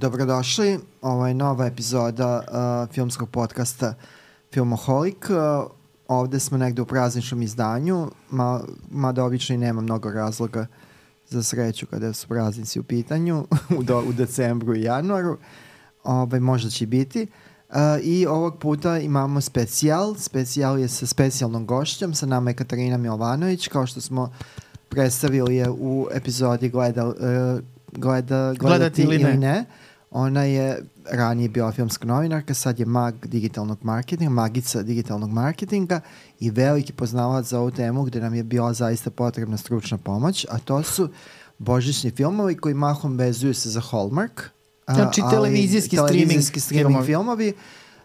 Dobrodošli, ovo je nova epizoda uh, filmskog podcasta Filmoholik. Uh, ovde smo negde u prazničnom izdanju, ma, mada obično i nema mnogo razloga za sreću kada su praznici u pitanju u, do, u decembru i januaru. Ovaj, možda će biti. Uh, I ovog puta imamo specijal. Specijal je sa specijalnom gošćom. Sa nama je Katarina Milovanović, kao što smo predstavili je u epizodi gleda, uh, gleda, gledati, gledati ili ne. Ili ne Ona je ranije bila filmska novinarka, sad je mag digitalnog marketinga, magica digitalnog marketinga i veliki poznavac za ovu temu gde nam je bila zaista potrebna stručna pomoć, a to su božićni filmovi koji mahom vezuju se za Hallmark. Znači televizijski, televizijski streaming, streaming filmovi.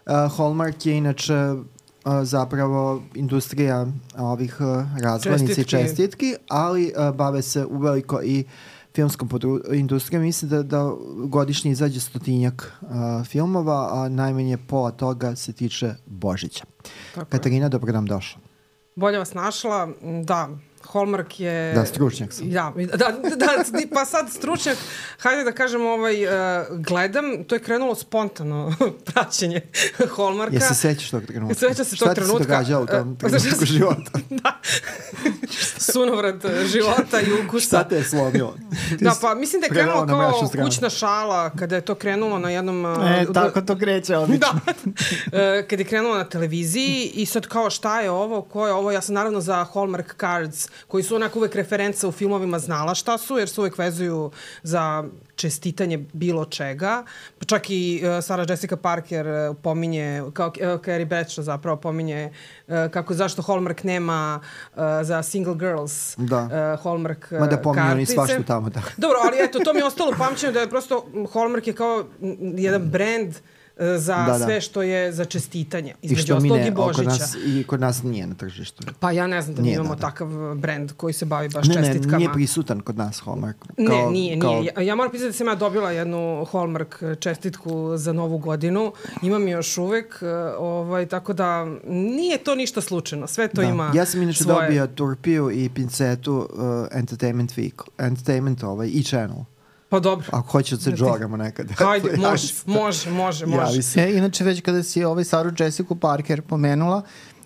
Uh, Hallmark je inače uh, zapravo industrija ovih uh, razglednica i čestitki, ali uh, bave se uveliko i uh, filmskom industrijom, mislim da, da godišnje izađe stotinjak uh, filmova, a najmanje pola toga se tiče Božića. Tako Katarina, dobro nam došla. Bolje vas našla, da, Hallmark je... Da, stručnjak sam. Ja, da, da, da, pa sad stručnjak, hajde da kažem, ovaj, uh, gledam, to je krenulo spontano praćenje Hallmarka. Jesi sećaš tog trenutka? Seća se tog trenutka. Šta ti se događalo u tom trenutku života? da, sunovrat života i ukusa. Šta te je slomilo? da, pa mislim da je krenulo kao kućna šala, kada je to krenulo na jednom... E, tako to kreće obično. da, uh, kada je krenulo na televiziji i sad kao šta je ovo, ko je ovo, ja sam naravno za Hallmark Cards koji su onako uvek referenca u filmovima znala šta su, jer su uvek vezuju za čestitanje bilo čega. Pa čak i uh, Sarah Jessica Parker uh, pominje, kao uh, Carrie Bradshaw zapravo pominje uh, kako zašto Hallmark nema uh, za single girls da. uh, Hallmark uh, Ma da pominje kartice. oni svašta tamo. Da. Dobro, ali eto, to mi je ostalo pamćeno da je prosto Hallmark je kao jedan brand uh, E, za da, da. sve što je za čestitanje. Između ostalog i Božića. Kod nas, I kod nas nije na tržištu. Pa ja ne znam da nije, mi imamo da, da. takav brend koji se bavi baš ne, čestitkama. Ne, nije prisutan kod nas Hallmark. Kao, ne, nije, kao... nije. Ja, ja moram pisati da sam ja dobila jednu Hallmark čestitku za novu godinu. Imam još uvek, e, ovaj, tako da nije to ništa slučajno. Sve to da. ima Ja sam inače svoje... dobio Turpiju i pincetu uh, Entertainment Week, Entertainment ovaj, i Channel. Pa dobro. Ako hoće da se džogamo nekad. Hajde, može, može, može, može. E, inače, već kada si ovaj Saru Jessica Parker pomenula,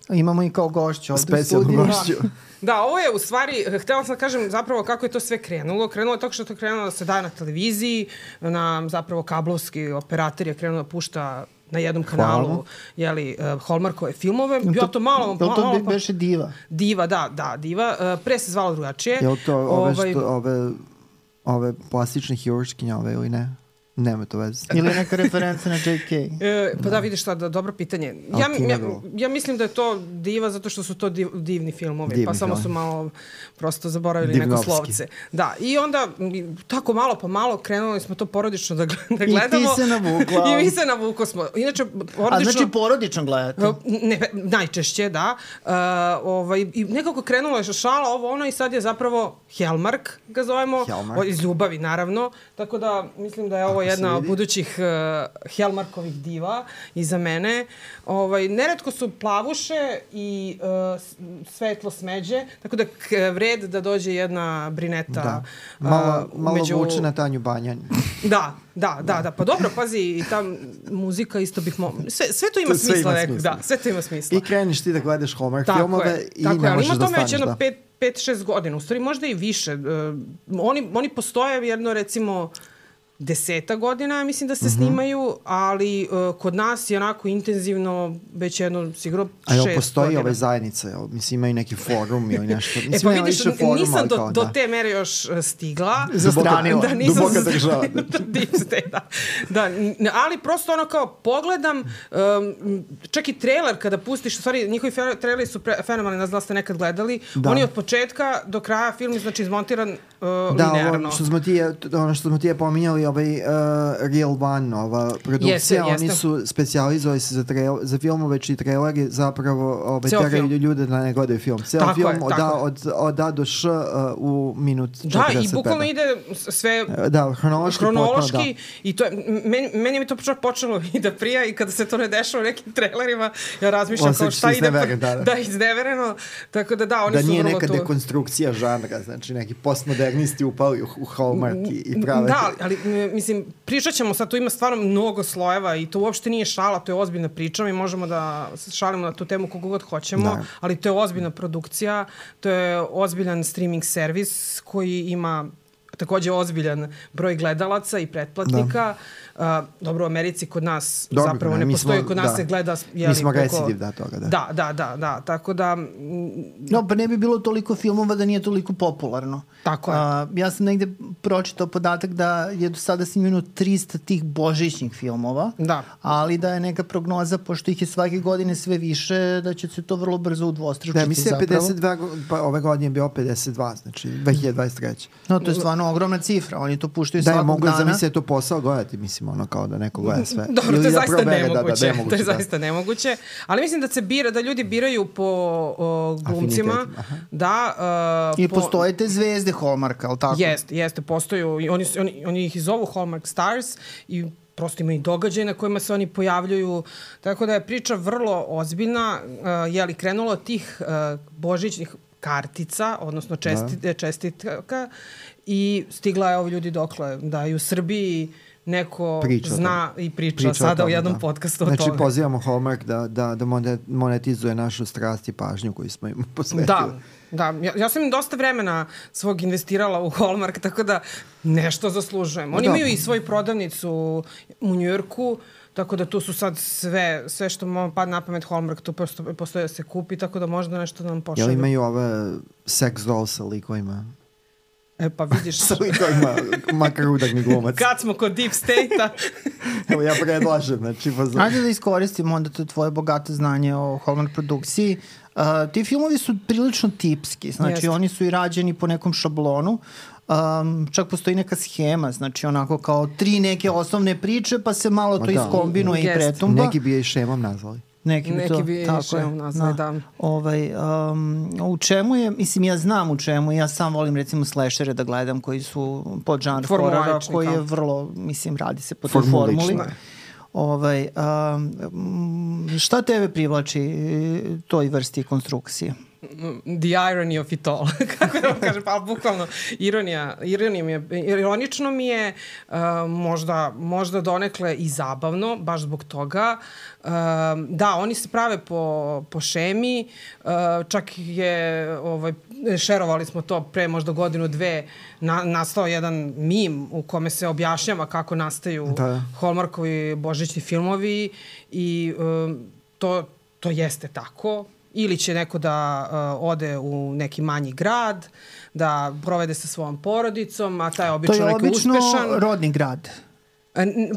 imamo i kao gošću ovde Specijalnu gošću. Da, ovo je u stvari, htela sam da kažem zapravo kako je to sve krenulo. Krenulo je tako što je to krenulo da se daje na televiziji, na zapravo kablovski operator je krenuo da pušta na jednom kanalu Hvala. jeli, uh, Hallmarkove filmove. Ja to malo... Je to malo, beše Diva? Diva, da, da, Diva. Uh, pre se zvalo drugačije. Je li to ove, ovaj, što, ove ove plastične hirurškinje ove ili ne? Nema to veze. Ili neka referenca na JK. E, pa da. da, vidiš šta, da, dobro pitanje. Ja, ja, ja mislim da je to diva zato što su to div, divni filmovi, divni pa samo film. su malo prosto zaboravili Divnovski. neko slovce. Da, i onda tako malo po malo krenuli smo to porodično da, da gledamo. I ti se navukla. I mi se navukla smo. Inače, porodično... A znači porodično gledate? Ne, najčešće, da. Uh, ovaj, I nekako krenulo je šala ovo ono i sad je zapravo Hellmark, ga zovemo. Hellmark. O, iz ljubavi, naravno. Tako da mislim da je ovo jedna od budućih uh, Helmarkovih diva iza mene. Ovaj, neretko su plavuše i uh, svetlo smeđe, tako da vred da dođe jedna brineta. Da. Malo, uh, malo među... vuče na Tanju Banjanju. da, da, da, da. Pa dobro, pazi, i ta muzika isto bih mo... Sve, sve to ima to smisla, rekao. Da, sve to ima smisla. I kreniš ti da gledaš Hallmark tako filmove je, i tako ne možeš da ostaneš. Tako je, ali ima tome već jedno pet, 5-6 godina, u stvari možda i više. Uh, oni, oni postoje jedno recimo deseta godina, mislim da se mm -hmm. snimaju, ali uh, kod nas je onako intenzivno već jedno sigurno šest godina. A jel postoji godina. ove zajednice? Jel? Mislim, imaju neki forum ili nešto? Mislim, e pa vidiš, forum, nisam do, kao, do da. te mere još uh, stigla. Zastranila. Da, nisam Duboka država. da, da, da, ali prosto ono kao pogledam, um, čak i trailer kada pustiš, u stvari njihovi traileri su pre, fenomenalni, znam da ste nekad gledali, da. oni od početka do kraja film znači izmontiran uh, da, linearno. Da, ono što smo ti, ono što smo ti je pominjali, ovaj uh, Real One, ova produkcija, jeste, jeste. oni su specijalizovali se za, trail, za filmove čiji traileri zapravo ovaj, teraju film. ljude da ne gledaju film. Ceo tako film je, od, A, od, od A do Š uh, u minut 45. Da, i bukvalno ide sve da, hronološki, hronološki potpuno, da. i to je, meni, meni mi to počelo i da prija i kada se to ne dešava u nekim trailerima, ja razmišljam kao šta ide. Da, da. da, iznevereno. Tako da da, oni da su vrlo tu. Da nije neka dekonstrukcija žanra, znači neki postmoderni modernisti upali u, u Hallmark i, i prave... Da, ali mislim, pričat ćemo sad, tu ima stvarno mnogo slojeva i to uopšte nije šala, to je ozbiljna priča, mi možemo da šalimo na tu temu kogu god hoćemo, da. ali to je ozbiljna produkcija, to je ozbiljan streaming servis koji ima takođe ozbiljan broj gledalaca i pretplatnika. Da Uh, dobro, u Americi kod nas dobro, zapravo ne, ne postoji, smo, kod nas da. se gleda... Jeli, mi smo recidiv da toga, da. Da, da, da, da, tako da... No, pa ne bi bilo toliko filmova da nije toliko popularno. Tako je. Uh, ja sam negde pročitao podatak da je do sada snimljeno 300 tih božićnih filmova, da. ali da je neka prognoza, pošto ih je svake godine sve više, da će se to vrlo brzo udvostručiti da, mislim 52, pa ove godine je bio 52, znači 2023. No, to je stvarno ogromna cifra, oni to puštaju da, svakog dana. Da, mogu zamisliti da je to posao gledati, mislim, ono kao da neko gleda sve. Dobro, Ili to je da zaista nemoguće. Da, da, nemoguće. To je da. zaista nemoguće. Ali mislim da se bira, da ljudi biraju po o, glumcima. Da, uh, I po... postoje te zvezde Hallmarka, ali tako? Jeste, jeste, postoju. Oni, oni, oni ih zovu Hallmark Stars i prosto ima i događaje na kojima se oni pojavljuju. Tako da je priča vrlo ozbiljna. Uh, je li krenulo od tih uh, božićnih kartica, odnosno česti, da. čestitka i stigla je ovi ljudi dokle, da i u Srbiji neko priča zna i priča, priča sada u jednom da. podcastu znači, o tome. Znači, pozivamo Hallmark da, da, da monetizuje našu strast i pažnju koju smo im posvetili. Da, da. Ja, ja sam im dosta vremena svog investirala u Hallmark, tako da nešto zaslužujem. Oni da. imaju i svoju prodavnicu u Njujorku, Tako da tu su sad sve, sve što mo pad na pamet Hallmark, tu prosto postoje da se kupi, tako da možda nešto da nam pošalju. Jel imaju ove sex dolls sa likovima? E pa vidiš. Sa likovima, makar udagni glumac. Kad smo kod Deep State-a. Evo ja predlažem, znači pa. Ajde da iskoristimo onda to tvoje bogate znanje o Hallmark produkciji. Uh, ti filmovi su prilično tipski, znači Jeste. oni su i rađeni po nekom šablonu. Um, čak postoji neka schema, znači onako kao tri neke osnovne priče, pa se malo to da. iskombinuje i pretumba. Neki bi je i šemom nazvali. Neki bi Neki to, bi tako je, nazvali, da. da. Ovaj, um, u čemu je, mislim, ja znam u čemu, ja sam volim recimo slashere da gledam koji su pod žanr horora, koji je vrlo, mislim, radi se po toj formuli. Ovaj, um, šta tebe privlači toj vrsti konstrukcije? The irony of it all. Kako da vam kažem, pa bukvalno ironija, ironija mi je, ironično mi je uh, možda, možda donekle i zabavno, baš zbog toga. Uh, da, oni se prave po, po šemi, uh, čak je, ovaj, šerovali smo to pre možda godinu, dve, na, nastao jedan mim u kome se objašnjava kako nastaju da. Hallmarkovi božićni filmovi i uh, to, to jeste tako ili će neko da uh, ode u neki manji grad, da provede sa svojom porodicom, a taj je obično neki uspešan. To je obično rodni grad.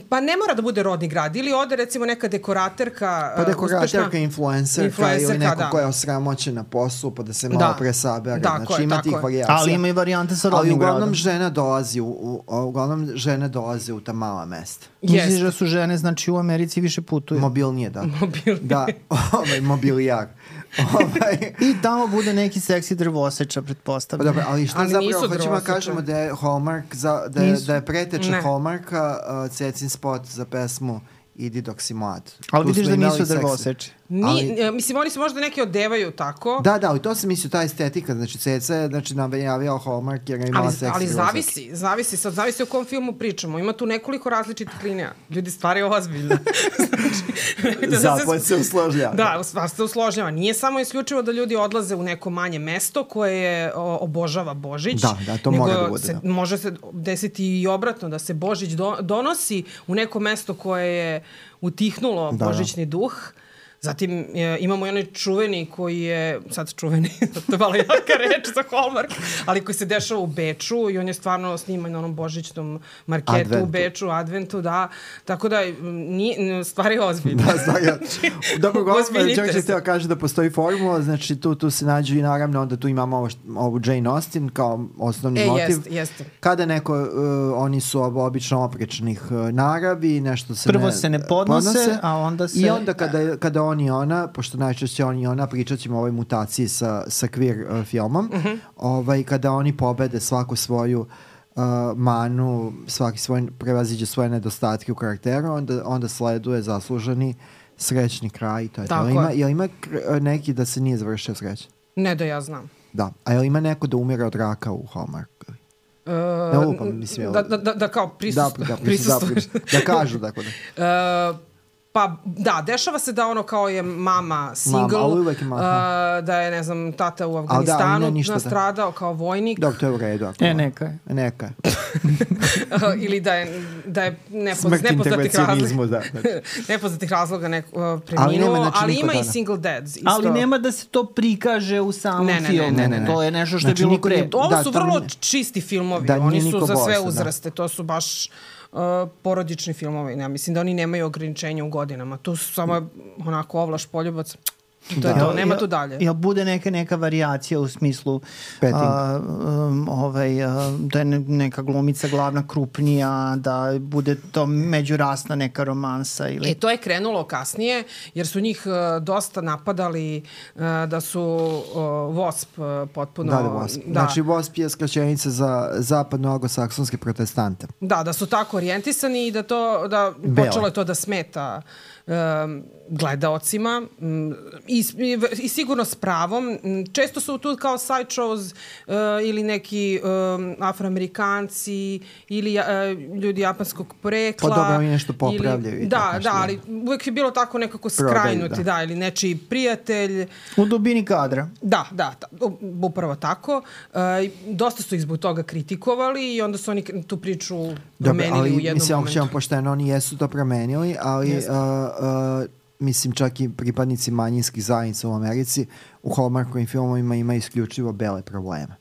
Pa ne mora da bude rodni grad. Ili ode recimo neka dekoraterka Pa dekoraterka, uspešna, influencerka, influencerka ili neko da. koja je osramoće na poslu pa da se malo da. presabere. Da, znači ima tih varijacija. Ali ima i varijante sa rodnim gradom. Ali uglavnom gradom. žena dolazi u, u, uglavnom žene dolaze u ta mala mesta. Misliš da su žene znači u Americi više putuju? Mobilnije, da. Mobilnije. Da, ovaj, mobilijar. ovaj... I tamo bude neki seksi drvoseča, pretpostavljam. Dobro, ali šta ali zapravo hoćemo da kažemo da je Hallmark, za, da, je, da je preteča. Hallmarka uh, Cecin spot za pesmu Idi dok si mlad. Ali vidiš da nisu drvoseči. Ni, ali, e, mislim, oni se možda neki odevaju tako. Da, da, ali to se mislio, ta estetika, znači Ceca je znači, najavio Hallmark jer je imala ali, seksi Ali zavisi, zavisi, sad zavisi o kom filmu pričamo. Ima tu nekoliko različitih linija. Ljudi, stvar je ozbiljna. znači, da Zapad se usložljava. Da, stvar se usložljava. Nije samo isključivo da ljudi odlaze u neko manje mesto koje je, o, obožava Božić. Da, da, to mora da bude. Se, da. Može se desiti i obratno, da se Božić do, donosi u neko mesto koje je utihnulo da, božićni duh Zatim e, imamo i onaj čuveni koji je, sad čuveni, to je malo jaka reč za Hallmark, ali koji se dešava u Beču i on je stvarno sniman na onom božićnom marketu Adventu. u Beču, Adventu, da. Tako da, nije, stvar je ozbiljna. da, stvar je. Dobro, gospodin, čak će teo kaže da postoji formula, znači tu, tu se nađu i naravno onda tu imamo ovo, ovu Jane Austen kao osnovni e, motiv. Jest, jeste. Kada neko, uh, oni su obično oprečnih uh, naravi, nešto se Prvo ne, se ne podnose, podnose, a onda se... I onda kada, kada on i ona, pošto najčešće on i ona, pričat ćemo o ovoj mutaciji sa, sa queer uh, filmom, uh mhm. -huh. ovaj, kada oni pobede svaku svoju uh, manu, svaki svoj, prevaziđe svoje nedostatke u karakteru, onda, onda sleduje zasluženi srećni kraj. To je Tako to. Ima, je. ima neki da se nije završio srećan? Ne da ja znam. Da. A je li ima neko da umire od raka u Hallmark? Uh, ne lupam, mislim. Da, da, da, da kao prisust, da, da, prisustuješ. Da, da, kažu, dakle. Da. Uh, Pa da, dešava se da ono kao je mama single, mama, je mama. Uh, da je, ne znam, tata u da, Afganistanu da, nastradao da. kao vojnik. Dok to je u redu. Ako e, neka je. Neka je. Ili da je, da je nepoz, nepoznatih razloga, da, znači. nepoznatih razloga ne, uh, preminuo, ali, znači, ali ima i single dads. Isto. Ali nema da se to prikaže u samom ne, ne, filmu. Ne, ne, ne, ne. To je nešto što znači, je bilo pre. Ovo da, su vrlo čisti filmovi, da, oni su za sve da. uzraste, to su baš uh, porodični filmovi. Ja mislim da oni nemaju ograničenja u godinama. Tu su samo onako ovlaš poljubac. To da. je to, nema tu dalje. Jel bude neka, neka variacija u smislu a, um, ovaj, a, da je neka glumica glavna krupnija, da bude to međurasna neka romansa? Ili... E, to je krenulo kasnije, jer su njih uh, dosta napadali uh, da su uh, WASP uh, potpuno... Da, da, WASP. Da. Znači, WASP je skraćenica za zapadno-anglosaksonske protestante. Da, da su tako orijentisani i da to, da Bele. počelo je to da smeta um, gledaocima i, i sigurno s pravom. Često su tu kao side shows uh, ili neki um, afroamerikanci ili uh, ljudi japanskog porekla. Pa dobro, oni nešto popravljaju. Ili, da, da, ali uvek je bilo tako nekako skrajnuti, da. da, ili nečiji prijatelj. U dubini kadra. Da, da, da upravo tako. Uh, dosta su ih zbog toga kritikovali i onda su oni tu priču promenili ali, u jednom mislim, momentu. Mislim, pošteno, oni jesu to promenili, ali uh, uh, mislim čak i pripadnici manjinskih zajednica u Americi u Hallmarkovim filmovima ima isključivo bele probleme.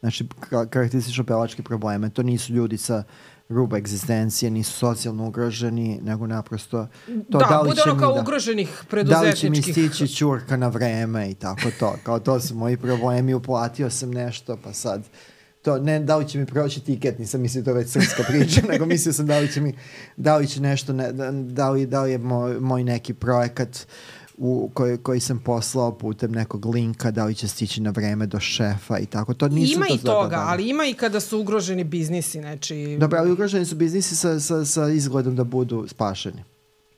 Znači, karakteristično belačke probleme. To nisu ljudi sa ruba egzistencije, nisu socijalno ugroženi, nego naprosto to da, da li bude ono kao da, ugroženih preduzetničkih. Da li će mi stići čurka na vreme i tako to. Kao to su moji problemi, uplatio sam nešto, pa sad to ne da li će mi proći tiket, nisam mislio to je već srpska priča, nego mislio sam da li će mi, da li će nešto, ne, da, da, li, da li je moj, moj neki projekat u, koji, koji sam poslao putem nekog linka, da li će stići na vreme do šefa i tako. To nisu ima to i toga, da, ali ima i kada su ugroženi biznisi, znači... Dobro, ali ugroženi su biznisi sa, sa, sa izgledom da budu spašeni.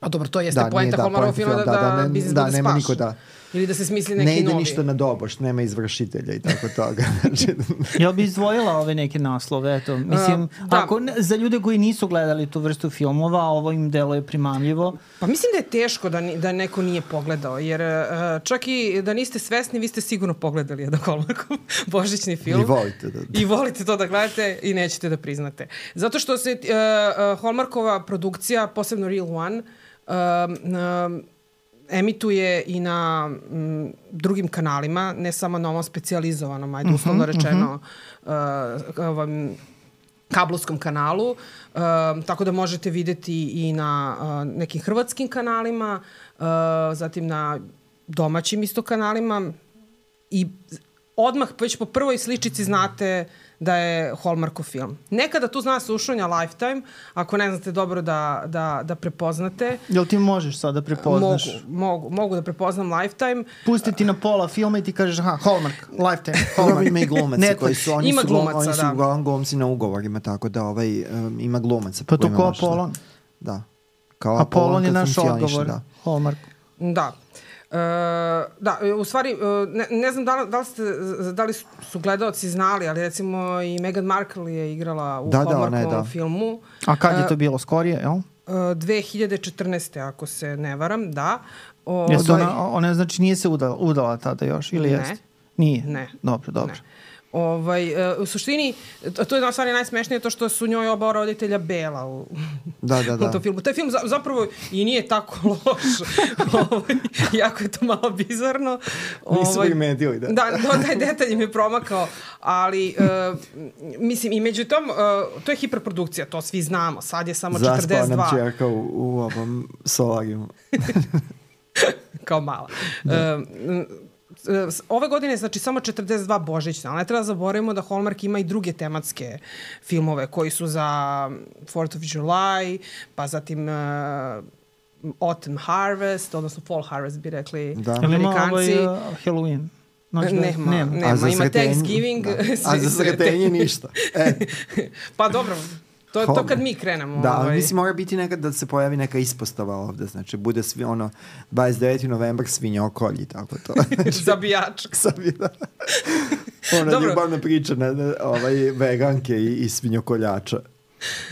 A dobro, to jeste da, poenta da, Hallmarkov filma da, da, da, da biznis da, bude nema spašen. Niko da, Ili da se smisli neki novi. Ne ide novi. ništa na doboš, nema izvršitelja i tako toga. Znači... Jel bi izdvojila ove neke naslove? Eto, mislim, uh, da. ako, za ljude koji nisu gledali tu vrstu filmova, ovo im delo je primamljivo. Pa mislim da je teško da, da neko nije pogledao, jer uh, čak i da niste svesni, vi ste sigurno pogledali jedan Hallmarkov božićni film. I volite da... I volite to da gledate i nećete da priznate. Zato što se uh, uh, Hallmarkova produkcija, posebno Real One, uh, uh, emituje i na m, drugim kanalima, ne samo na ovom specializovanom, ajde uh mhm, -huh, uslovno rečeno, uh -huh. uh, ovom kablovskom kanalu, uh, tako da možete videti i na uh, nekim hrvatskim kanalima, uh, zatim na domaćim isto kanalima i odmah već po prvoj sličici znate da je Hallmarkov film. Nekada tu zna se ušunja Lifetime, ako ne znate dobro da, da, da prepoznate. Jel ti možeš sad da prepoznaš? Mogu, mogu, mogu da prepoznam Lifetime. Pusti ti na pola filma i ti kažeš, aha, Hallmark, Lifetime, Hallmark. ima i glumaca koji su, oni ima su, glumaca, oni su da. uglavnom glumci na ugovorima, tako da ovaj, um, ima glumaca. Pa to ko Apollon? Da. Kao Apollon, Apollon je naš odgovor, da. Hallmark. Da. Uh, da, u stvari, uh, ne, ne znam da li, da li, ste, da li su gledalci znali, ali recimo i Meghan Markle je igrala u da, Hallmarkovom da, da. filmu. A kad je to bilo? Skorije, jel? Uh, 2014. ako se ne varam, da. O, Jesu ona, ona znači nije se udala, udala tada još ili ne. jeste? Nije? Ne. Dobro, dobro. Ne. Ovaj, uh, u suštini, to je na stvari najsmešnije to što su njoj oba roditelja bela u, da, da, da. u tom filmu. Taj film za, zapravo i nije tako loš. ovaj, jako je to malo bizarno. Nisu ovaj, mediju, da. Da, no, taj detalj mi je promakao, ali uh, mislim i među tom, uh, to je hiperprodukcija, to svi znamo. Sad je samo Zaspala 42. Zaspala nam čerka u, u ovom solarijumu. Kao mala. Da. Uh, ove godine znači samo 42 božićna, ali ne treba zaboravimo da Hallmark ima i druge tematske filmove koji su za 4th of July, pa zatim uh, Autumn Harvest, odnosno Fall Harvest bi rekli da. Amerikanci. Ima ovaj, uh, Halloween. Noć nema, nema, nema. ima Thanksgiving. Da. A za sretenje ništa. E. pa dobro, To, to kad mi krenemo. Da, ovaj. mislim mora biti nekad da se pojavi neka ispostava ovde, znači bude svi ono 29. novembar svinjokolji, tako to. Zabijač. Zabija. Ona ljubavna priča na, na ovaj, veganke i, i svinjokoljača.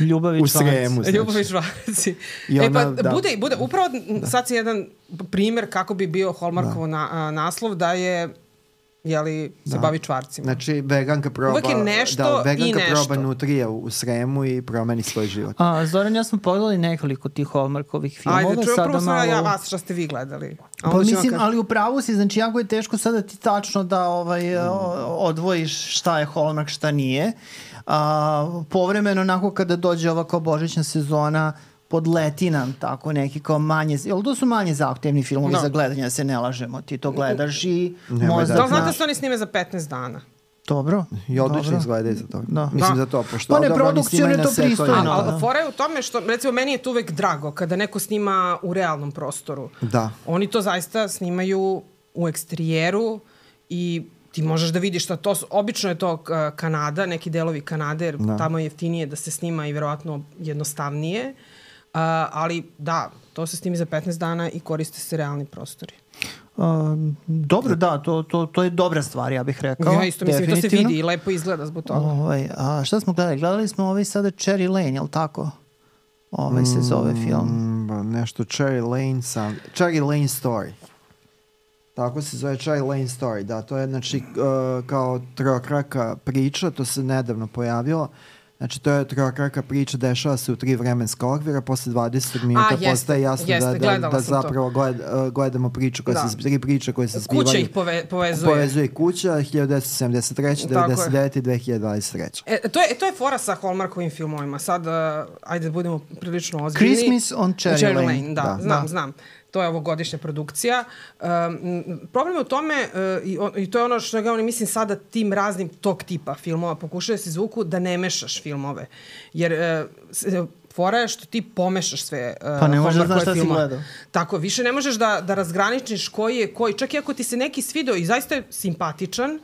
Ljubavi u Sremu. Znači. Ljubavi čvarci. I ona, e pa, da. bude, bude, upravo da. sad si jedan primer kako bi bio Hallmarkov da. na, a, naslov da je jeli, se da. bavi čvarcima. Znači, veganka proba, Uvijek je nešto da, veganka i nešto. proba nutrija u, u Sremu i promeni svoj život. A, Zoran, ja smo pogledali nekoliko tih Hallmarkovih filmova. Ajde, čujem prvo malo... ja vas šta ste vi gledali. A pa mislim, kad... ali u pravu si, znači jako je teško sada ti tačno da ovaj, mm. odvojiš šta je Hallmark, šta nije. A, povremeno, onako kada dođe ova kao božićna sezona, podleti nam tako neki kao manje, jel to su manje zahtevni filmovi no. za gledanje, da se ne lažemo, ti to gledaš i možda... Da, znate se oni snime za 15 dana. Dobro. I odlično izgledaju za to. Da. Mislim da. za to, pošto pa ne, produkcijno je to pristojno. Ali da. fora je u tome što, recimo, meni je to uvek drago kada neko snima u realnom prostoru. Da. Oni to zaista snimaju u eksterijeru i ti možeš da vidiš šta to, obično je to Kanada, neki delovi Kanade, jer da. tamo je jeftinije da se snima i verovatno jednostavnije. Uh, Uh, ali da, to se snimi za 15 dana i koriste se realni prostori. Um, dobro, da, to, to, to je dobra stvar, ja bih rekao. Ja isto mislim, to se vidi i lepo izgleda zbog toga. Ovaj, a šta smo gledali? Gledali smo ovaj sada Cherry Lane, je li tako? Ovaj se zove mm, film. Mm, nešto Cherry Lane sam... Cherry Lane Story. Tako se zove Cherry Lane Story, da, to je znači uh, kao trokraka priča, to se nedavno pojavilo. Uh, Znači, to je trokraka priča, dešava se u tri vremenska okvira, posle 20 minuta A, jeste, postaje jasno jeste, da, da, da zapravo gled, gledamo priču koja da. se, tri priče koje se zbivaju. Kuća ih pove, povezuje. Povezuje kuća, 1973, 99 i 2023. E, to, je, to je fora sa Hallmarkovim filmovima. Sad, uh, ajde da budemo prilično ozbiljni. Christmas on Cherry, Cherry Lane. Lane. Da, da, znam, da. znam to je ovogodišnja produkcija. Um, problem je u tome, uh, i, i to je ono što ga oni mislim sada tim raznim tog tipa filmova pokušaju da se zvuku da ne mešaš filmove. Jer uh, fora je što ti pomešaš sve uh, Pa ne možeš da znaš šta si gledao. Tako, više ne možeš da, da razgraničiš koji je koji. Čak i ako ti se neki svidao i zaista je simpatičan,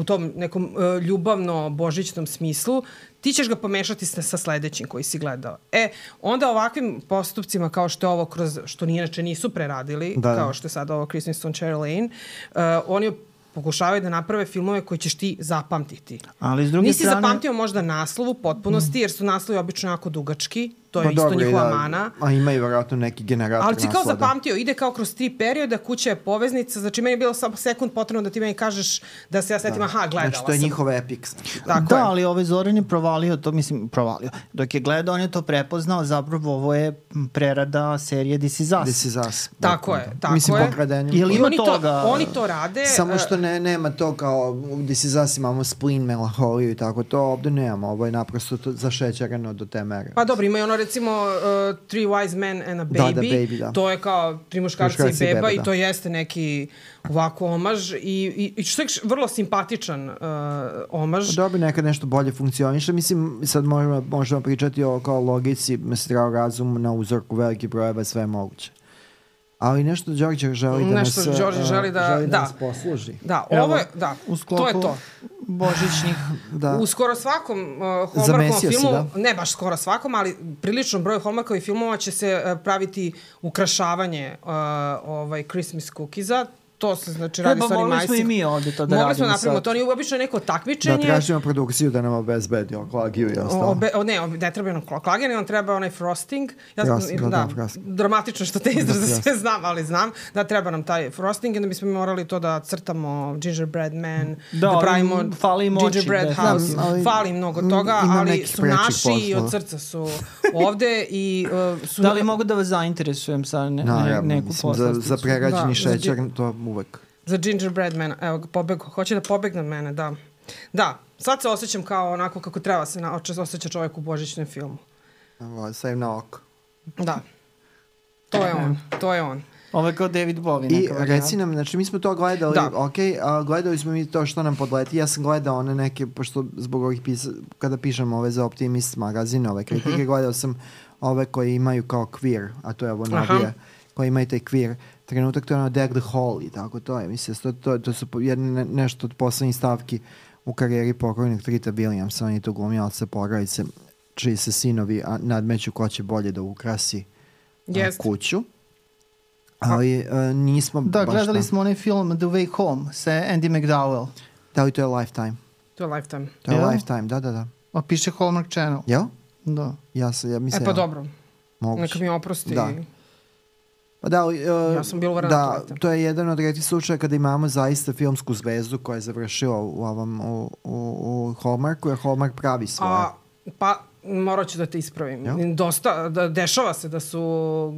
u tom nekom uh, ljubavno-božićnom smislu, ti ćeš ga pomešati sa, sa sledećim koji si gledao. E, onda ovakvim postupcima kao što je ovo kroz, što ni inače nisu preradili, da, da. kao što je sad ovo Kristen Stone Cherry Lane, uh, oni pokušavaju da naprave filmove koje ćeš ti zapamtiti. Ali s druge Nisi strane... zapamtio možda naslov u potpunosti, jer su naslovi obično jako dugački, to je pa isto dobro, njihova da, mana. A ima i vjerojatno neki generator Ali si kao zapamtio, ide kao kroz tri perioda, kuća je poveznica, znači meni je bilo samo sekund potrebno da ti meni kažeš da se ja setim, da. aha, gledala Znači to je sam. njihov epic. Znači, da, Tako da je. ali ovaj Zoran je provalio to, mislim, provalio. Dok je gledao, on je to prepoznao, zapravo ovo je prerada serije This Is Us. This Is Us. Tako je, tako mislim, je. Pokradenjem. Ili ima oni toga? To, oni to rade. Samo što ne, nema to kao This Is Us imamo spleen, melanholiju i tako, to ovde nemamo, ovo je naprosto to zašećerano do te mere. Pa dobro, ima i ono recimo uh, Three Wise Men and a Baby. Da, da, baby da. To je kao tri muškarca i beba, beba i da. to jeste neki ovako omaž i, i, i čak vrlo simpatičan uh, omaž. Da bi nekad nešto bolje funkcioniše. Mislim, sad možemo, možemo pričati o kao logici, zdrav razum na uzorku velike brojeva, sve je moguće. Ali nešto Đorđe želi da nešto nas, Đorđe želi da, želi da, da nas posluži. Da, ovo je, da, to je to. Božićnih. da. U skoro svakom uh, Hallmarkovom filmu, si, da? ne baš skoro svakom, ali prilično broj Hallmarkovih filmova će se uh, praviti ukrašavanje uh, ovaj Christmas cookiesa to se znači radi sa onim smo i mi ovde to da Mogli smo napravimo, to nije obično neko takmičenje. Da tražimo produkciju da nam obezbedi klagiju i ostalo. Obe, o, ne, ne treba nam klagija, nam treba onaj frosting. Ja, frosting, da, da, frosting. dramatično što te izraze da, sve znam, ali znam da treba nam taj frosting i da bismo morali to da crtamo gingerbread man, da, da pravimo fali moći, gingerbread da, house, ali, fali mnogo toga, ali su naši i od srca su ovde i uh, su... Da li mogu da vas zainteresujem sa ne, ne, neku poslasticu? Za, za prerađeni da, šećer, to uvek. Za gingerbread man, evo, pobeg, hoće da pobegne od mene, da. Da, sad se osjećam kao onako kako treba se na, osjeća čovjek u božićnom filmu. Ovo, sve na oko. Da. To je on, to je on. Ovo je kao David Bowie. I reci nam, znači mi smo to gledali, da. ok, a gledali smo mi to što nam podleti. Ja sam gledao one neke, pošto zbog ovih pisa, kada pišem ove za Optimist magazin, ove kritike, uh mhm. -huh. gledao sam ove koje imaju kao queer, a to je ovo novije, koje imaju taj queer trenutak, to je ono Deck the Hall i tako to je. Mislim, to, to, to su jedne, nešto od poslednjih stavki u karijeri pokojnog Trita Williamsa, on je to glumio sa porodice, čiji se sinovi a, nadmeću ko će bolje da ukrasi a, kuću. Ali a, nismo Da, gledali na... smo onaj film The Way Home sa Andy McDowell. Da li to je Lifetime? To je Lifetime. To je Jel? Lifetime, da, da, da. A piše Hallmark Channel. Jel? Da. Ja, se, ja mislim... E pa ja. dobro. Moguće. Neka mi oprosti. Da. Pa da, uh, ja sam bilo da, to je jedan od redkih slučaja kada imamo zaista filmsku zvezdu koja je završila u, ovom, u, u, u Hallmarku, jer Hallmark pravi svoje. A, pa, morat ću da te ispravim. Ja? Dosta, da, dešava se da su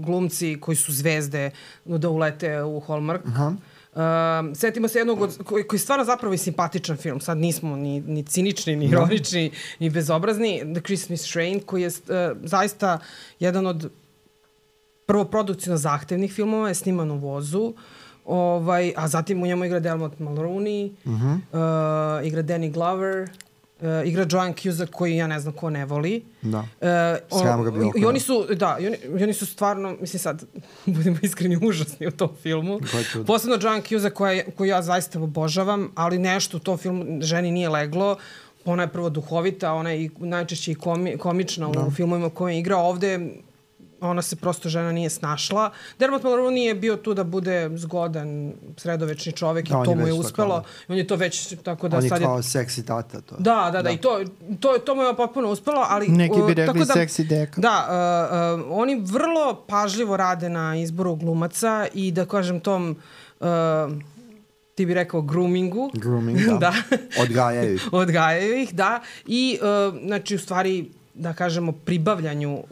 glumci koji su zvezde da ulete u Hallmark. Aha. Um, setimo se jednog od, koji, koji je stvarno zapravo i simpatičan film. Sad nismo ni, ni cinični, ni ironični, no. ni bezobrazni. The Christmas Train, koji je uh, zaista jedan od prvo produkcijno zahtevnih filmova, je sniman u vozu. Ovaj, a zatim u njemu igra Delmot Mulrooney, uh -huh. uh, igra Danny Glover, Uh, igra Joan Cusack koji ja ne znam ko ne voli. Da. Uh, on, ga bilo. I oni su, da, i oni, i oni su stvarno, mislim sad, budemo iskreni, užasni u tom filmu. Posebno Joan Cusack koja, koju ja zaista obožavam, ali nešto u tom filmu ženi nije leglo. Ona je prvo duhovita, ona je i najčešće i komi, komična da. u filmovima koje igra. Ovde ona se prosto žena nije snašla. Dermot Mulroney je bio tu da bude zgodan, sredovečni čovek da, i to mu je uspelo. Da. On je to već tako da on sad je... kao seksi tata. To. Da, da, da, da, i to, to, to mu je potpuno uspelo, ali... Neki bi rekli da, seksi deka. Da, uh, uh, oni vrlo pažljivo rade na izboru glumaca i da kažem tom... Uh, ti bi rekao groomingu. Grooming, da. da. Odgajaju ih. Odgajaju ih, da. I, uh, znači, u stvari, da kažemo, pribavljanju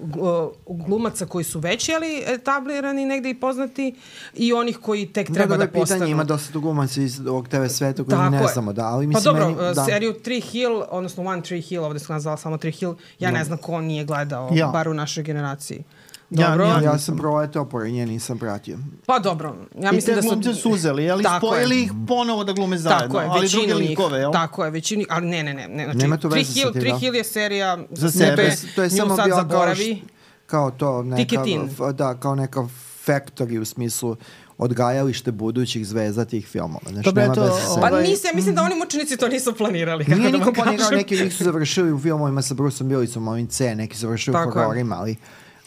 glumaca koji su veći, ali etablirani negde i poznati i onih koji tek treba da, da postanu. pitanje, ima dosta glumaca iz ovog TV sveta koji ne znamo, da, ali mislim... Pa dobro, meni, da. seriju Tree Hill, odnosno One Tree Hill, ovde sam nazvala samo Tree Hill, ja no. ne znam ko nije gledao, ja. bar u našoj generaciji. Dobro. Ja, ja, ja sam probao to porenje, nisam pratio. Pa dobro. Ja mislim I te da su... su uzeli, ali spojili ih ponovo da glume zajedno. Tako je, ali druge likove, jel? Tako je, većini, ali ne, ne, ne. ne znači, Nema to veze sa tim, Three Hill je serija za sebe. To je samo bio zaboravi. Kao, kao to, neka, da, kao neka factory u smislu odgajalište budućih zvezda tih filmova. Znači, Dobre, nema to, bez ovaj... Pa nisam, mislim da oni mučenici to nisu planirali. Nije da niko planirao, neki njih su završili u filmovima sa Bruceom Willisom, ovim C, neki su završili u hororima, ali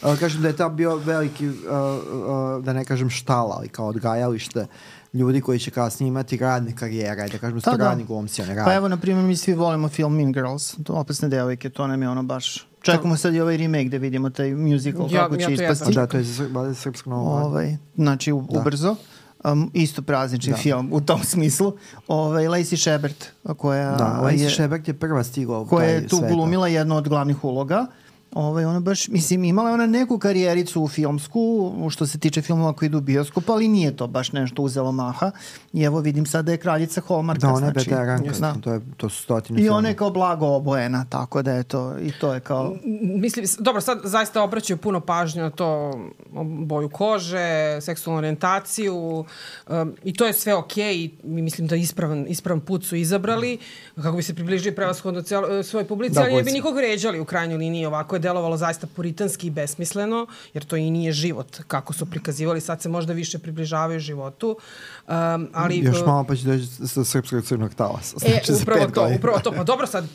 Uh, kažem da je ta bio veliki, uh, uh, da ne kažem štala, ali kao odgajalište ljudi koji će kasnije imati radne karijere, da kažem, da, da. radni glumci, one Pa evo, na primjer, mi svi volimo film Mean Girls, to opasne devojke, to nam je ono baš... Čekamo sad i ovaj remake da vidimo taj musical, ja, kako će ja ispasti. Da, to je za srpsko novo. Ovaj, znači, u, da. ubrzo. Um, isto praznični da. film u tom smislu. Ovaj Lacey Shepard koja da, Lacey je, Shepard je prva stigla u koja je tu sveta. glumila jednu od glavnih uloga. Ovaj, ona baš, mislim, imala je ona neku karijericu u filmsku, što se tiče filmova koji idu u bioskop, ali nije to baš nešto uzelo maha. I evo vidim sad da je kraljica Hallmarka. Da, ona je znači, veteranka, da. to, je, to su stotine I ona je kao blago obojena, tako da je to, i to je kao... Mislim, dobro, sad zaista obraćaju puno pažnje na to boju kože, seksualnu orientaciju um, i to je sve okej okay, i mislim da ispravan, ispravan put su izabrali kako bi se približili prevashodno svoj publici, da, ali ne bi nikog ređali u krajnjoj liniji ovako je delovalo zaista puritanski i besmisleno, jer to i nije život kako su prikazivali, sad se možda više približavaju životu. Um, ali, Još uh, malo pa će doći sa srpskog crnog talasa. E, znači, e, upravo to, upravo to. Pa dobro sad,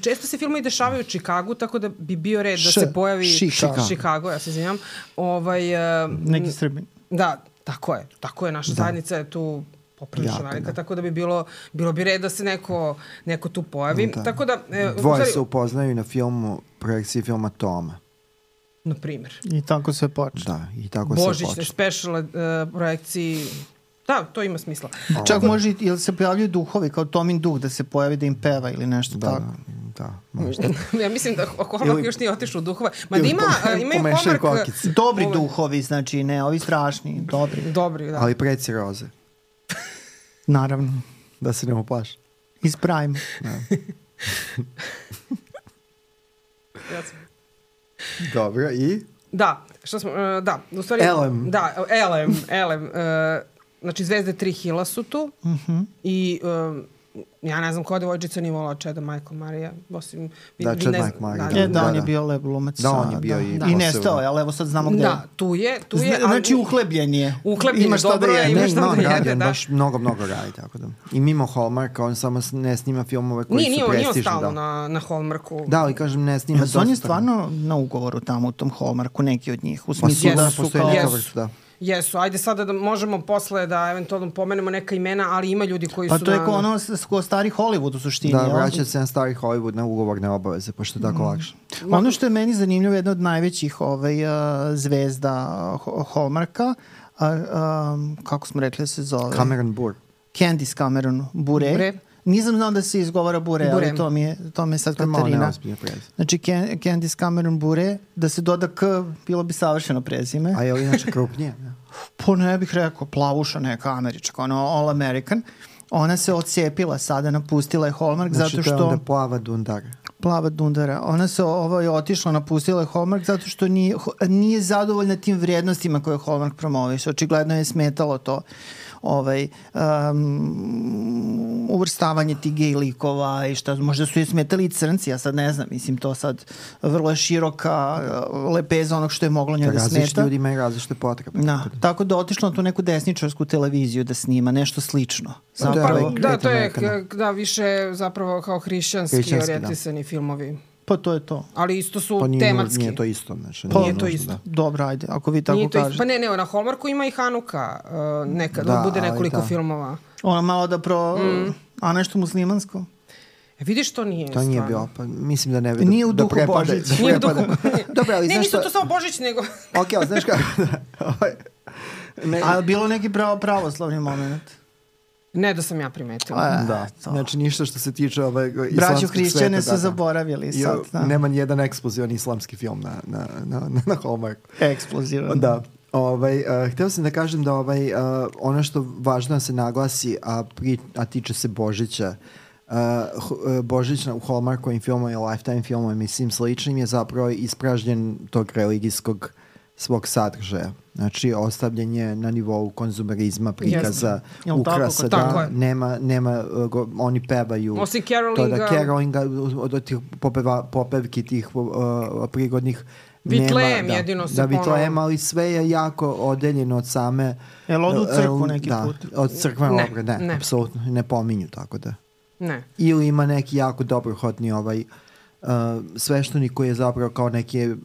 često se filmovi dešavaju u Čikagu, tako da bi bio red da se pojavi... Chicago. Chicago, ja se izvinjam. Ovaj, uh, Neki Srbi. Da, tako je. Tako je, naša da. zajednica je tu poprilično velika, da. tako da bi bilo, bilo bi red da se neko, neko tu pojavi. Da. Tako da, e, Dvoje se upoznaju na filmu, projekciji filma Toma. Na primjer. I tako se počne. Da, i tako Božićne se počne. Božićne special uh, projekciji Da, to ima smisla. Čak može, ili se pojavljaju duhovi, kao Tomin duh, da se pojavi da im peva ili nešto da, tako. Da, možda. ja mislim da Homak još nije otišao u duhove. Ma da ima, ima i Homak... Dobri duhovi, znači, ne, ovi strašni, dobri. Dobri, da. Ali preci roze. Naravno. Da se ne uplaš. Iz Prime. Da. Dobro, i? Da, što smo, uh, da, u stvari... Elem. Da, Elem, Elem. Uh, znači, Zvezde tri hila su tu uh mhm. -huh. i uh, ja ne znam koja devojčica nije volala Čeda Michael Marija, osim... Da, Čed Michael Marija. Da, da, da, on je bio lep glumac. Da, on je bio da, i... Da. I nestao je, ali evo sad znamo gde Da, tu je, tu je. Znači, uhlebljen je. Uhlebljen je, dobro je, ima šta da jede, da. baš mnogo, mnogo radi, tako da. I mimo Hallmarka, on samo ne snima filmove koji nije, su prestižni. Nije, nije stalno na, na Hallmarku. Da, ali kažem, ne snima dosta. On je stvarno na ugovoru tamo u tom Hallmarku, neki od njih. U smislu da su kao... Da. Jesu, ajde sada da možemo posle da eventualno pomenemo neka imena, ali ima ljudi koji pa su... Pa to je ko ono ko stari Hollywood u suštini. Da, vraća se na stari Hollywood na ugovorne obaveze, pošto je tako mm. lakše. Ono što je meni zanimljivo, jedna od najvećih ovaj, uh, zvezda Hallmarka, uh, um, kako smo rekli da se zove? Cameron Bure. Candice Cameron Bure. Bure. Nisam znao da se izgovara Bure, Bure. ali to mi je, to mi je sad Katarina. Znači Candice Cameron Bure, da se doda K, bilo bi savršeno prezime. A je li inače krupnije? Pa ne bih rekao, plavuša neka američka, ono all American. Ona se odcepila sada, napustila je Hallmark znači, zato što... Znači to je onda plava dundara. Plava dundara. Ona se ovaj, otišla, napustila je Hallmark zato što nije, nije zadovoljna tim vrijednostima koje Hallmark promoviš. Očigledno je smetalo to ovaj, um, uvrstavanje tih gej likova i šta, možda su je smetali i crnci, ja sad ne znam, mislim to sad vrlo je široka uh, lepeza onog što je moglo njoj da smeta. Različiti ljudi imaju različite potrebe. Da, tako da otišla na tu neku desničarsku televiziju da snima nešto slično. Zapravo, da, to je da, više zapravo kao hrišćanski, hrišćanski orijentisani da. filmovi. Pa to je to. Ali isto su pa nije, tematski. Nije to isto. Znači, pa, nije to isto. Da. Dobro, ajde, ako vi tako nije to kažete. Pa ne, ne, na Hallmarku ima i Hanuka, uh, nekad, da, bude nekoliko da. filmova. Ona malo da pro... Mm. A nešto muslimansko? E, vidiš, to nije To nije bio, pa mislim da ne bi Nije u duhu da Božić. Da nije u duhu. Dobro, ali ne, nisu to samo Božić, nego... ok, ali znaš kako... Ovaj, ne. A bilo neki pravo pravoslavni moment? Ne da sam ja primetila. A, da, to. znači ništa što se tiče ovaj islamskog Braću hrišćane su da, da. zaboravili sad. Da. Nema ni jedan eksplozivan islamski film na, na, na, na, na Hallmark. Eksplozivan. Da. Ovaj, uh, hteo sam da kažem da ovaj, uh, ono što važno da se naglasi, a, pri, a tiče se Božića, uh, Božić u Hallmarkovim filmom i Lifetime filmom i svim sličnim je zapravo ispražnjen tog religijskog svog sadržaja. Znači, ostavljanje na nivou konzumerizma, prikaza, Jasne. ukrasa, tako, da, nema, nema, uh, go, oni pevaju Osim Carolinga, to da Carolinga, od tih popeva, popevki tih uh, prigodnih Vitlejem nema, da, jedino se Da, Vitlejem, ali sve je jako odeljeno od same... Jel odu u crkvu neki da, put? od crkve ne, ne, ne, apsolutno, ne pominju tako da. Ne. Ili ima neki jako dobrohodni ovaj uh, svešteni koji je zapravo kao neki uh,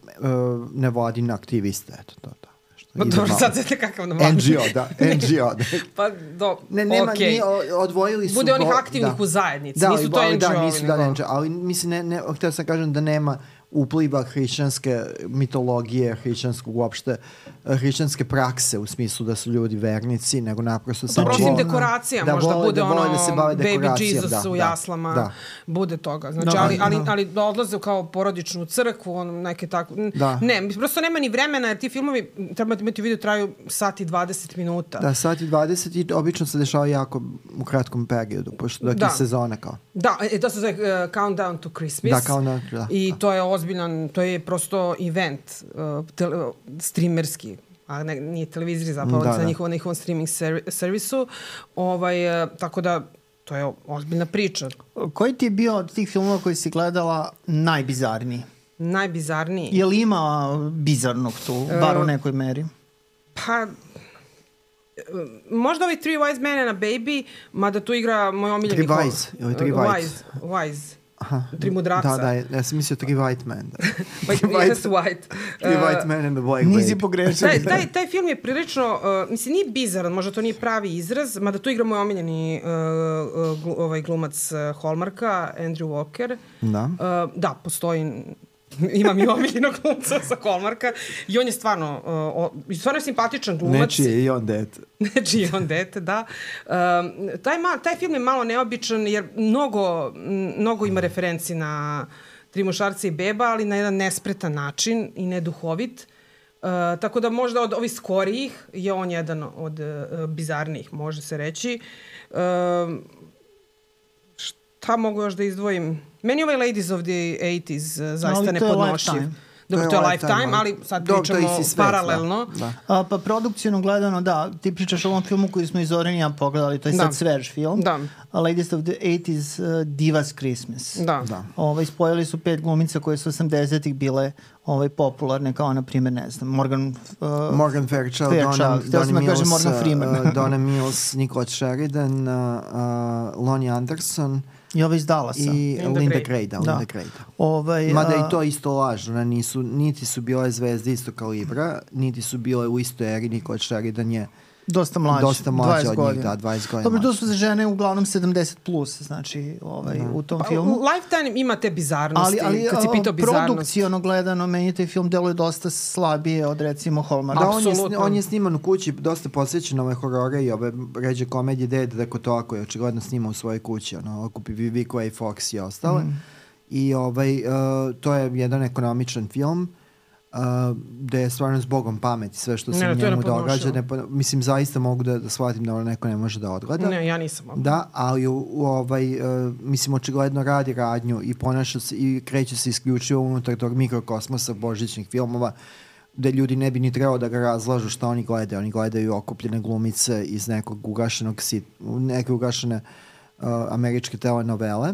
nevladin aktivista, eto to. to. Pa dobro, sad ste kakav na NGO, da, NGO. Da. pa do, ne, nema, okay. nije, odvojili su... Bude onih aktivnih da. u zajednici, da, nisu to NGO. Da, nisu da NGO, ali mislim, ne, ne, htio sam kažem da nema upliva hrišćanske mitologije, hrišćanskog uopšte, hrišćanske prakse u smislu da su ljudi vernici, nego naprosto samo... Dobro, osim dekoracija, da možda vole, bude da ono da se bave Baby Jesus da, u da, jaslama, da. bude toga. Znači, da, ali, ali, ali da odlaze kao porodičnu crkvu, on, neke tako... Da. Ne, prosto nema ni vremena, jer ti filmovi, trebate imati u vidu, traju sat i 20 minuta. Da, sat i 20 i obično se dešava jako u kratkom periodu, pošto dok da. je sezona kao. Da, e, to se zove uh, Countdown to Christmas. Da, Countdown, da. I da. to je ozbiljan, to je prosto event uh, tele, uh, streamerski a ne, nije televiziji zapravo, da, da. njihovom, njihovom streaming ser, servisu. Ovaj, uh, tako da to je ozbiljna priča. Koji ti je bio od tih filmova koji si gledala najbizarniji? Najbizarniji? Je li ima bizarnog tu, bar u nekoj meri? Pa, možda ovaj Three Wise Men and a Baby, mada tu igra moj omiljeni... Three Wise, ili Three Wise. Wise, Wise. Aha. Tri mudraca. Da, da, ja sam mislio tri white men. Da. white, yes, white. Tri uh, white men and the black Nisi pogrešio. Taj, taj, taj film je prilično, uh, mislim, nije bizaran, možda to nije pravi izraz, mada tu igra moj omiljeni uh, uh, glu, ovaj glumac uh, Hallmarka, Andrew Walker. Da. Uh, da, postoji imam i omiljenog glumca sa Hallmarka i on je stvarno, uh, stvarno je simpatičan glumac. Nečiji je i on dete. Nečiji je on dete, da. Um, taj, ma, taj film je malo neobičan jer mnogo, mnogo ima referenci na Tri mušarca i beba, ali na jedan nespretan način i neduhovit. Uh, tako da možda od ovih skorijih je on jedan od uh, bizarnijih, može se reći. Uh, šta mogu još da izdvojim? Meni ovaj Ladies of the 80s uh, zaista ne podnošljiv. Dobro, to je Lifetime, ali sad Do, pričamo svet, paralelno. Da, da. A, pa produkcijno gledano, da, ti pričaš o ovom filmu koji smo iz Oren ja pogledali, to je da. sad svež film. Da. A Ladies of the 80s uh, Divas Christmas. Da. da. Ovaj, spojili su pet glumica koje su 80-ih bile ovaj, popularne, kao na primjer, ne znam, Morgan... Uh, Morgan Fairchild, Fairchild Donna, Donna Mills, Morgan Freeman. uh, Donna Mills, Nicole Sheridan, uh, uh, Lonnie Anderson, I ova iz Dallasa. I Linda, Linda Gray, da, Linda Gray. Da. Ovaj, Mada a... i to isto lažno, nisu, niti su bile zvezde isto kalibra, niti su bile u istoj eri, Nicole Sheridan je Dosta mlađe. Dosta mlađe od njih, da, 20 godina. Dobro, to su za žene uglavnom 70 plus, znači, ovaj, da. u tom pa, filmu. Lifetime ima te bizarnosti, ali, ali, kad si pitao bizarnost. Produkcijno gledano, meni taj film deluje dosta slabije od recimo Hallmark. Da, on je, on je sniman u kući, dosta posvećen ove horore i ove ređe komedije, gde je Deko Toko je očigledno snima u svojoj kući, ono, okupi Vivico i Fox i ostale. Mm. I ovaj, uh, to je jedan ekonomičan film uh, da je stvarno s Bogom pameti sve što se ne, njemu događa. Ne, mislim, zaista mogu da, da shvatim da ono neko ne može da odgleda. Ne, ja nisam. Mogu. Da, ali u, u ovaj, uh, mislim, očigledno radi radnju i ponaša se i kreće se isključivo unutar tog mikrokosmosa božićnih filmova gde ljudi ne bi ni trebalo da ga razlažu šta oni gledaju. Oni gledaju okupljene glumice iz nekog ugašenog sit, neke ugašene uh, američke telenovele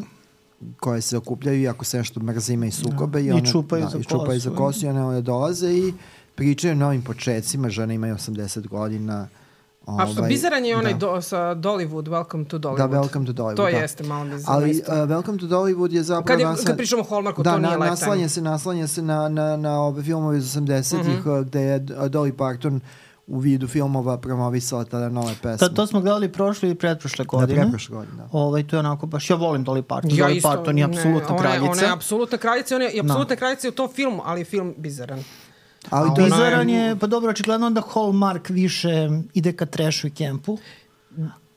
koje se okupljaju i ako se nešto mrze ima i sukobe. Da. I, one, I čupaju da, za i čupaju za kosu i one, one dolaze i pričaju novim početcima, žene imaju 80 godina. Ovaj, A što bizaran je onaj da. do, sa Dollywood, Welcome to Dollywood. Da, Welcome to Dollywood. To da. jeste malo bizaran. Ali uh, Welcome to Dollywood je zapravo... Kad, je, naslan... kad pričamo o Hallmarku, da, to nije na, lifetime. Naslanja se, naslanja se na, na, na ove filmove iz 80-ih mm -hmm. gde je Dolly Parton uh, u vidu filmova promovisala tada nove pesme. To, to smo gledali prošle i pretprošle da, godine. Da, pretprošle godine, da. Ovaj, to je onako baš, ja volim Dolly Parton. Ja Dolly isto, Parton je apsolutna kraljica. Ona je apsolutna kraljica, ona je apsolutna no. kraljica u tom filmu, ali je film bizaran. Ali to bizaran je, pa dobro, očigledno onda Hallmark više ide ka trashu i kempu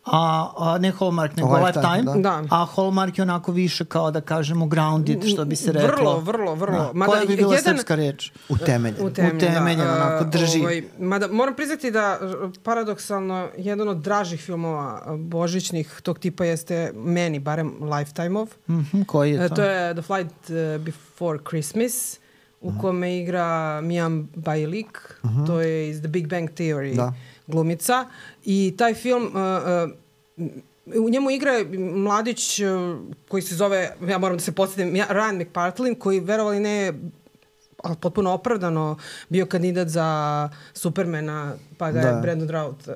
a, a ne Hallmark, nego Lifetime, Lifetime da. a Hallmark je onako više kao da kažemo grounded, što bi se reklo. Vrlo, vrlo, vrlo. Da. Mada, Koja bi bila jedan, srpska reč? Utemeljen. Utemeljen, Utemeljen da. onako, drži. Ovaj, mada, moram priznati da paradoksalno jedan od dražih filmova božićnih tog tipa jeste meni, barem Lifetime-ov. Mm -hmm, koji je to? To je The Flight Before Christmas u kome igra Mian Bailik, uh -huh. to je iz The Big Bang Theory. Da glumica i taj film uh, uh, u njemu igra mladić uh, koji se zove, ja moram da se podsjetim, Ryan McPartlin, koji verovali ne ali potpuno opravdano bio kandidat za Supermana, pa ga da. je Brandon Drought, uh,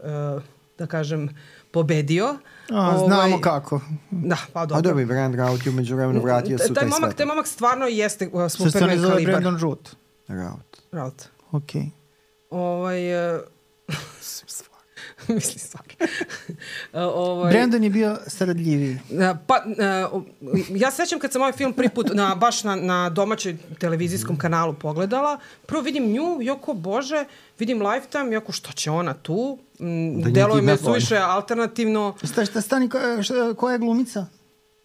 da kažem, pobedio. A, ovaj, znamo kako. Da, pa dobro. A dobro, Brandon Drought je umeđu vremenu vratio su taj, taj momak, Taj momak stvarno jeste uh, Superman kalibar. Se zove Brandon Root? Rout. Rout. Okej. Okay. Ovaj, uh, Misli stvar. ovaj, Brandon je bio stradljiviji. Pa, ja sećam kad sam ovaj film prvi put na, baš na, na domaćoj televizijskom kanalu pogledala, prvo vidim nju, joko bože, vidim Lifetime, jako što će ona tu, da deluje me suviše alternativno. Šta, šta stani, koja, koja je glumica?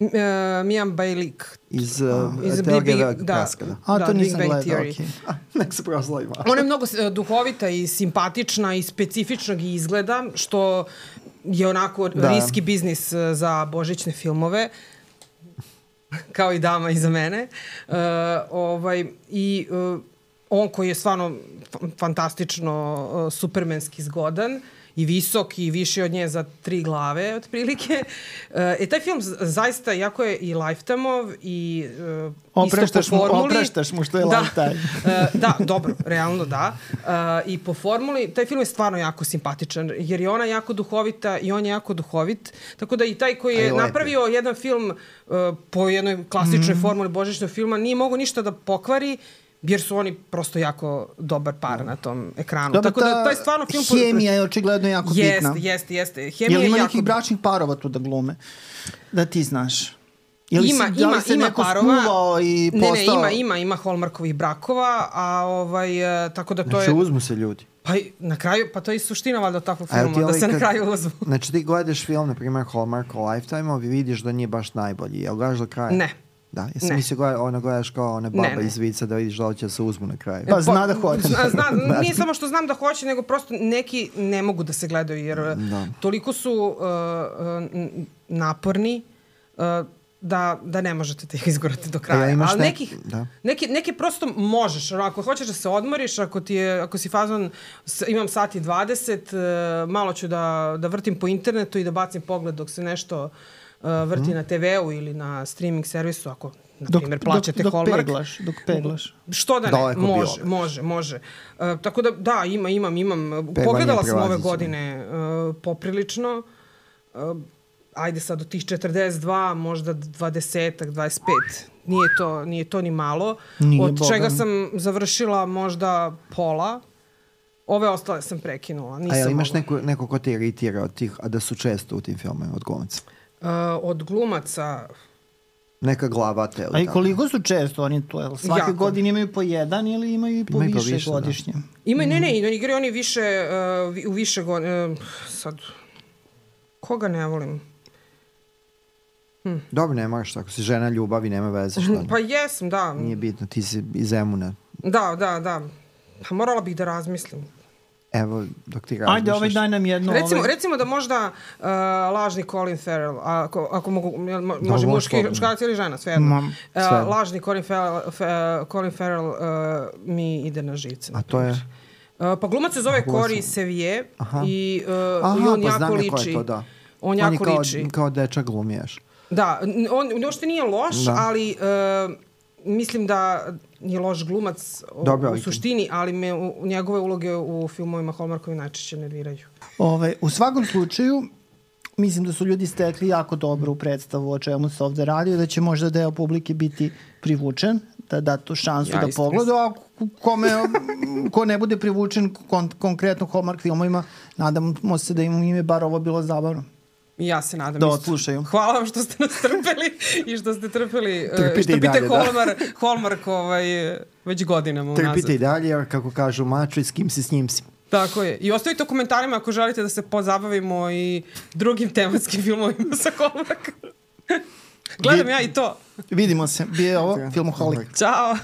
uh, Mijan Bajlik. Iz, uh, iz Big, Big, da, da. A, to da, nisam gledao, okay. Nek se proslavima. Ona je mnogo uh, duhovita i simpatična i specifičnog izgleda, što je onako da. riski biznis uh, za božićne filmove kao i dama iza mene. Uh, ovaj, I uh, on koji je stvarno fantastično uh, supermenski zgodan, uh, i visok i više od nje za tri glave otprilike. E, taj film zaista, jako je i Lifetime-ov i opreštaš isto po formuli. Mu, opreštaš mu što je da, Lifetime. uh, da, dobro, realno da. Uh, I po formuli, taj film je stvarno jako simpatičan, jer je ona jako duhovita i on je jako duhovit. Tako da i taj koji je napravio jedan film uh, po jednoj klasičnoj mm. formuli božićnog filma nije mogo ništa da pokvari jer su oni prosto jako dobar par na tom ekranu. Dobar, Tako da taj stvarno film... Hemija je očigledno jako jest, bitna. Jeste, jeste, Hemija je ima jako... nekih bračnih parova tu da glume? Da ti znaš. Ili ima, si, ima, se ima parova. I postao... Ne, ne, ima, ima, ima Hallmarkovih brakova, a ovaj, e, tako da to znači, je... Znači, uzmu se ljudi. Pa na kraju, pa to je suština valjda takvog filma, da ovaj se kad, na kraju uzmu. Znači ti gledaš film, na primjer Hallmark o Lifetime-u i vidiš da nije baš najbolji. Jel gledaš do kraja? Ne. Da, jesi ne. mislio gleda, ono gledaš kao one baba ne, ne. iz vica da vidiš da li će se uzmu na kraju. Pa zna da hoće. Zna, zna, nije samo što znam da hoće, nego prosto neki ne mogu da se gledaju jer da. toliko su uh, uh, naporni uh, da, da ne možete te izgurati do kraja. Ja, Ali nekih, da. neki, neki prosto možeš. Ako hoćeš da se odmoriš, ako, ti je, ako si fazon, imam sati 20, uh, malo ću da, da vrtim po internetu i da bacim pogled dok se nešto vrti mm. na TV-u ili na streaming servisu, ako na primjer, plaćate dok, dok Hallmark. Peglaš, dok peglaš. Što da ne, Daleko može, može, može. Uh, tako da, da, ima, imam, imam. Pegla Pogledala sam ove godine uh, poprilično. Uh, ajde sad od tih 42, možda 20 25. Nije to, nije to ni malo. Nije od Boga. čega sam završila možda pola. Ove ostale sam prekinula. Nisam a jel imaš neko, neko ko te iritira od tih, a da su često u tim filmima od glumaca? Uh, od glumaca neka glava te. A i koliko su često oni to? Jel svake jako. godine imaju po jedan ili imaju i po imaju više, više da. godišnje? Da. Imaju, ne, ne, mm. igraju oni više, uh, u više godine, uh, sad, koga ne volim? Hm. Dobro, ne moraš, ako si žena ljubavi, nema veze. Šta pa jesam, da. Nije bitno, ti si iz Zemuna. Da, da, da. Pa morala bih da razmislim. Evo, dok ti razmišljaš. Ajde, ovaj daj nam jedno. Recimo, ovaj... recimo da možda uh, lažni Colin Farrell, ako, ako mogu, može da, muški, muškarac ili žena, sve jedno. Uh, lažni Colin Farrell, fa, Colin Farrell uh, mi ide na živce. A to je? Uh, pa glumac se zove Cory Sevier i, uh, Aha, i on pa jako liči. To, da. On jako on je kao, liči. kao dečak glumiješ. Da, on uopšte nije loš, da. ali uh, mislim da je loš glumac Dobro, u suštini, ali me u, njegove uloge u filmovima Hallmarkovi najčešće nerviraju. Ove, ovaj, u svakom slučaju, mislim da su ljudi stekli jako dobro u predstavu o čemu se ovde radi, da će možda deo publike biti privučen, da da tu šansu ja, da pogleda, a kome, ko ne bude privučen kon, konkretno Hallmark filmovima, nadamo se da im je bar ovo bilo zabavno. Ja se nadam da odslušaju. Hvala vam što ste nas trpeli i što ste trpeli, uh, Trpite što pite Hallmark, da. Hallmark ovaj, već godinama unazad. Trpite i dalje, kako kažu mačo i s kim se s njim si. Tako je. I ostavite u komentarima ako želite da se pozabavimo i drugim tematskim filmovima sa Hallmark. Gledam ja i to. Vidimo se. Bio je ovo Filmoholik. Ćao.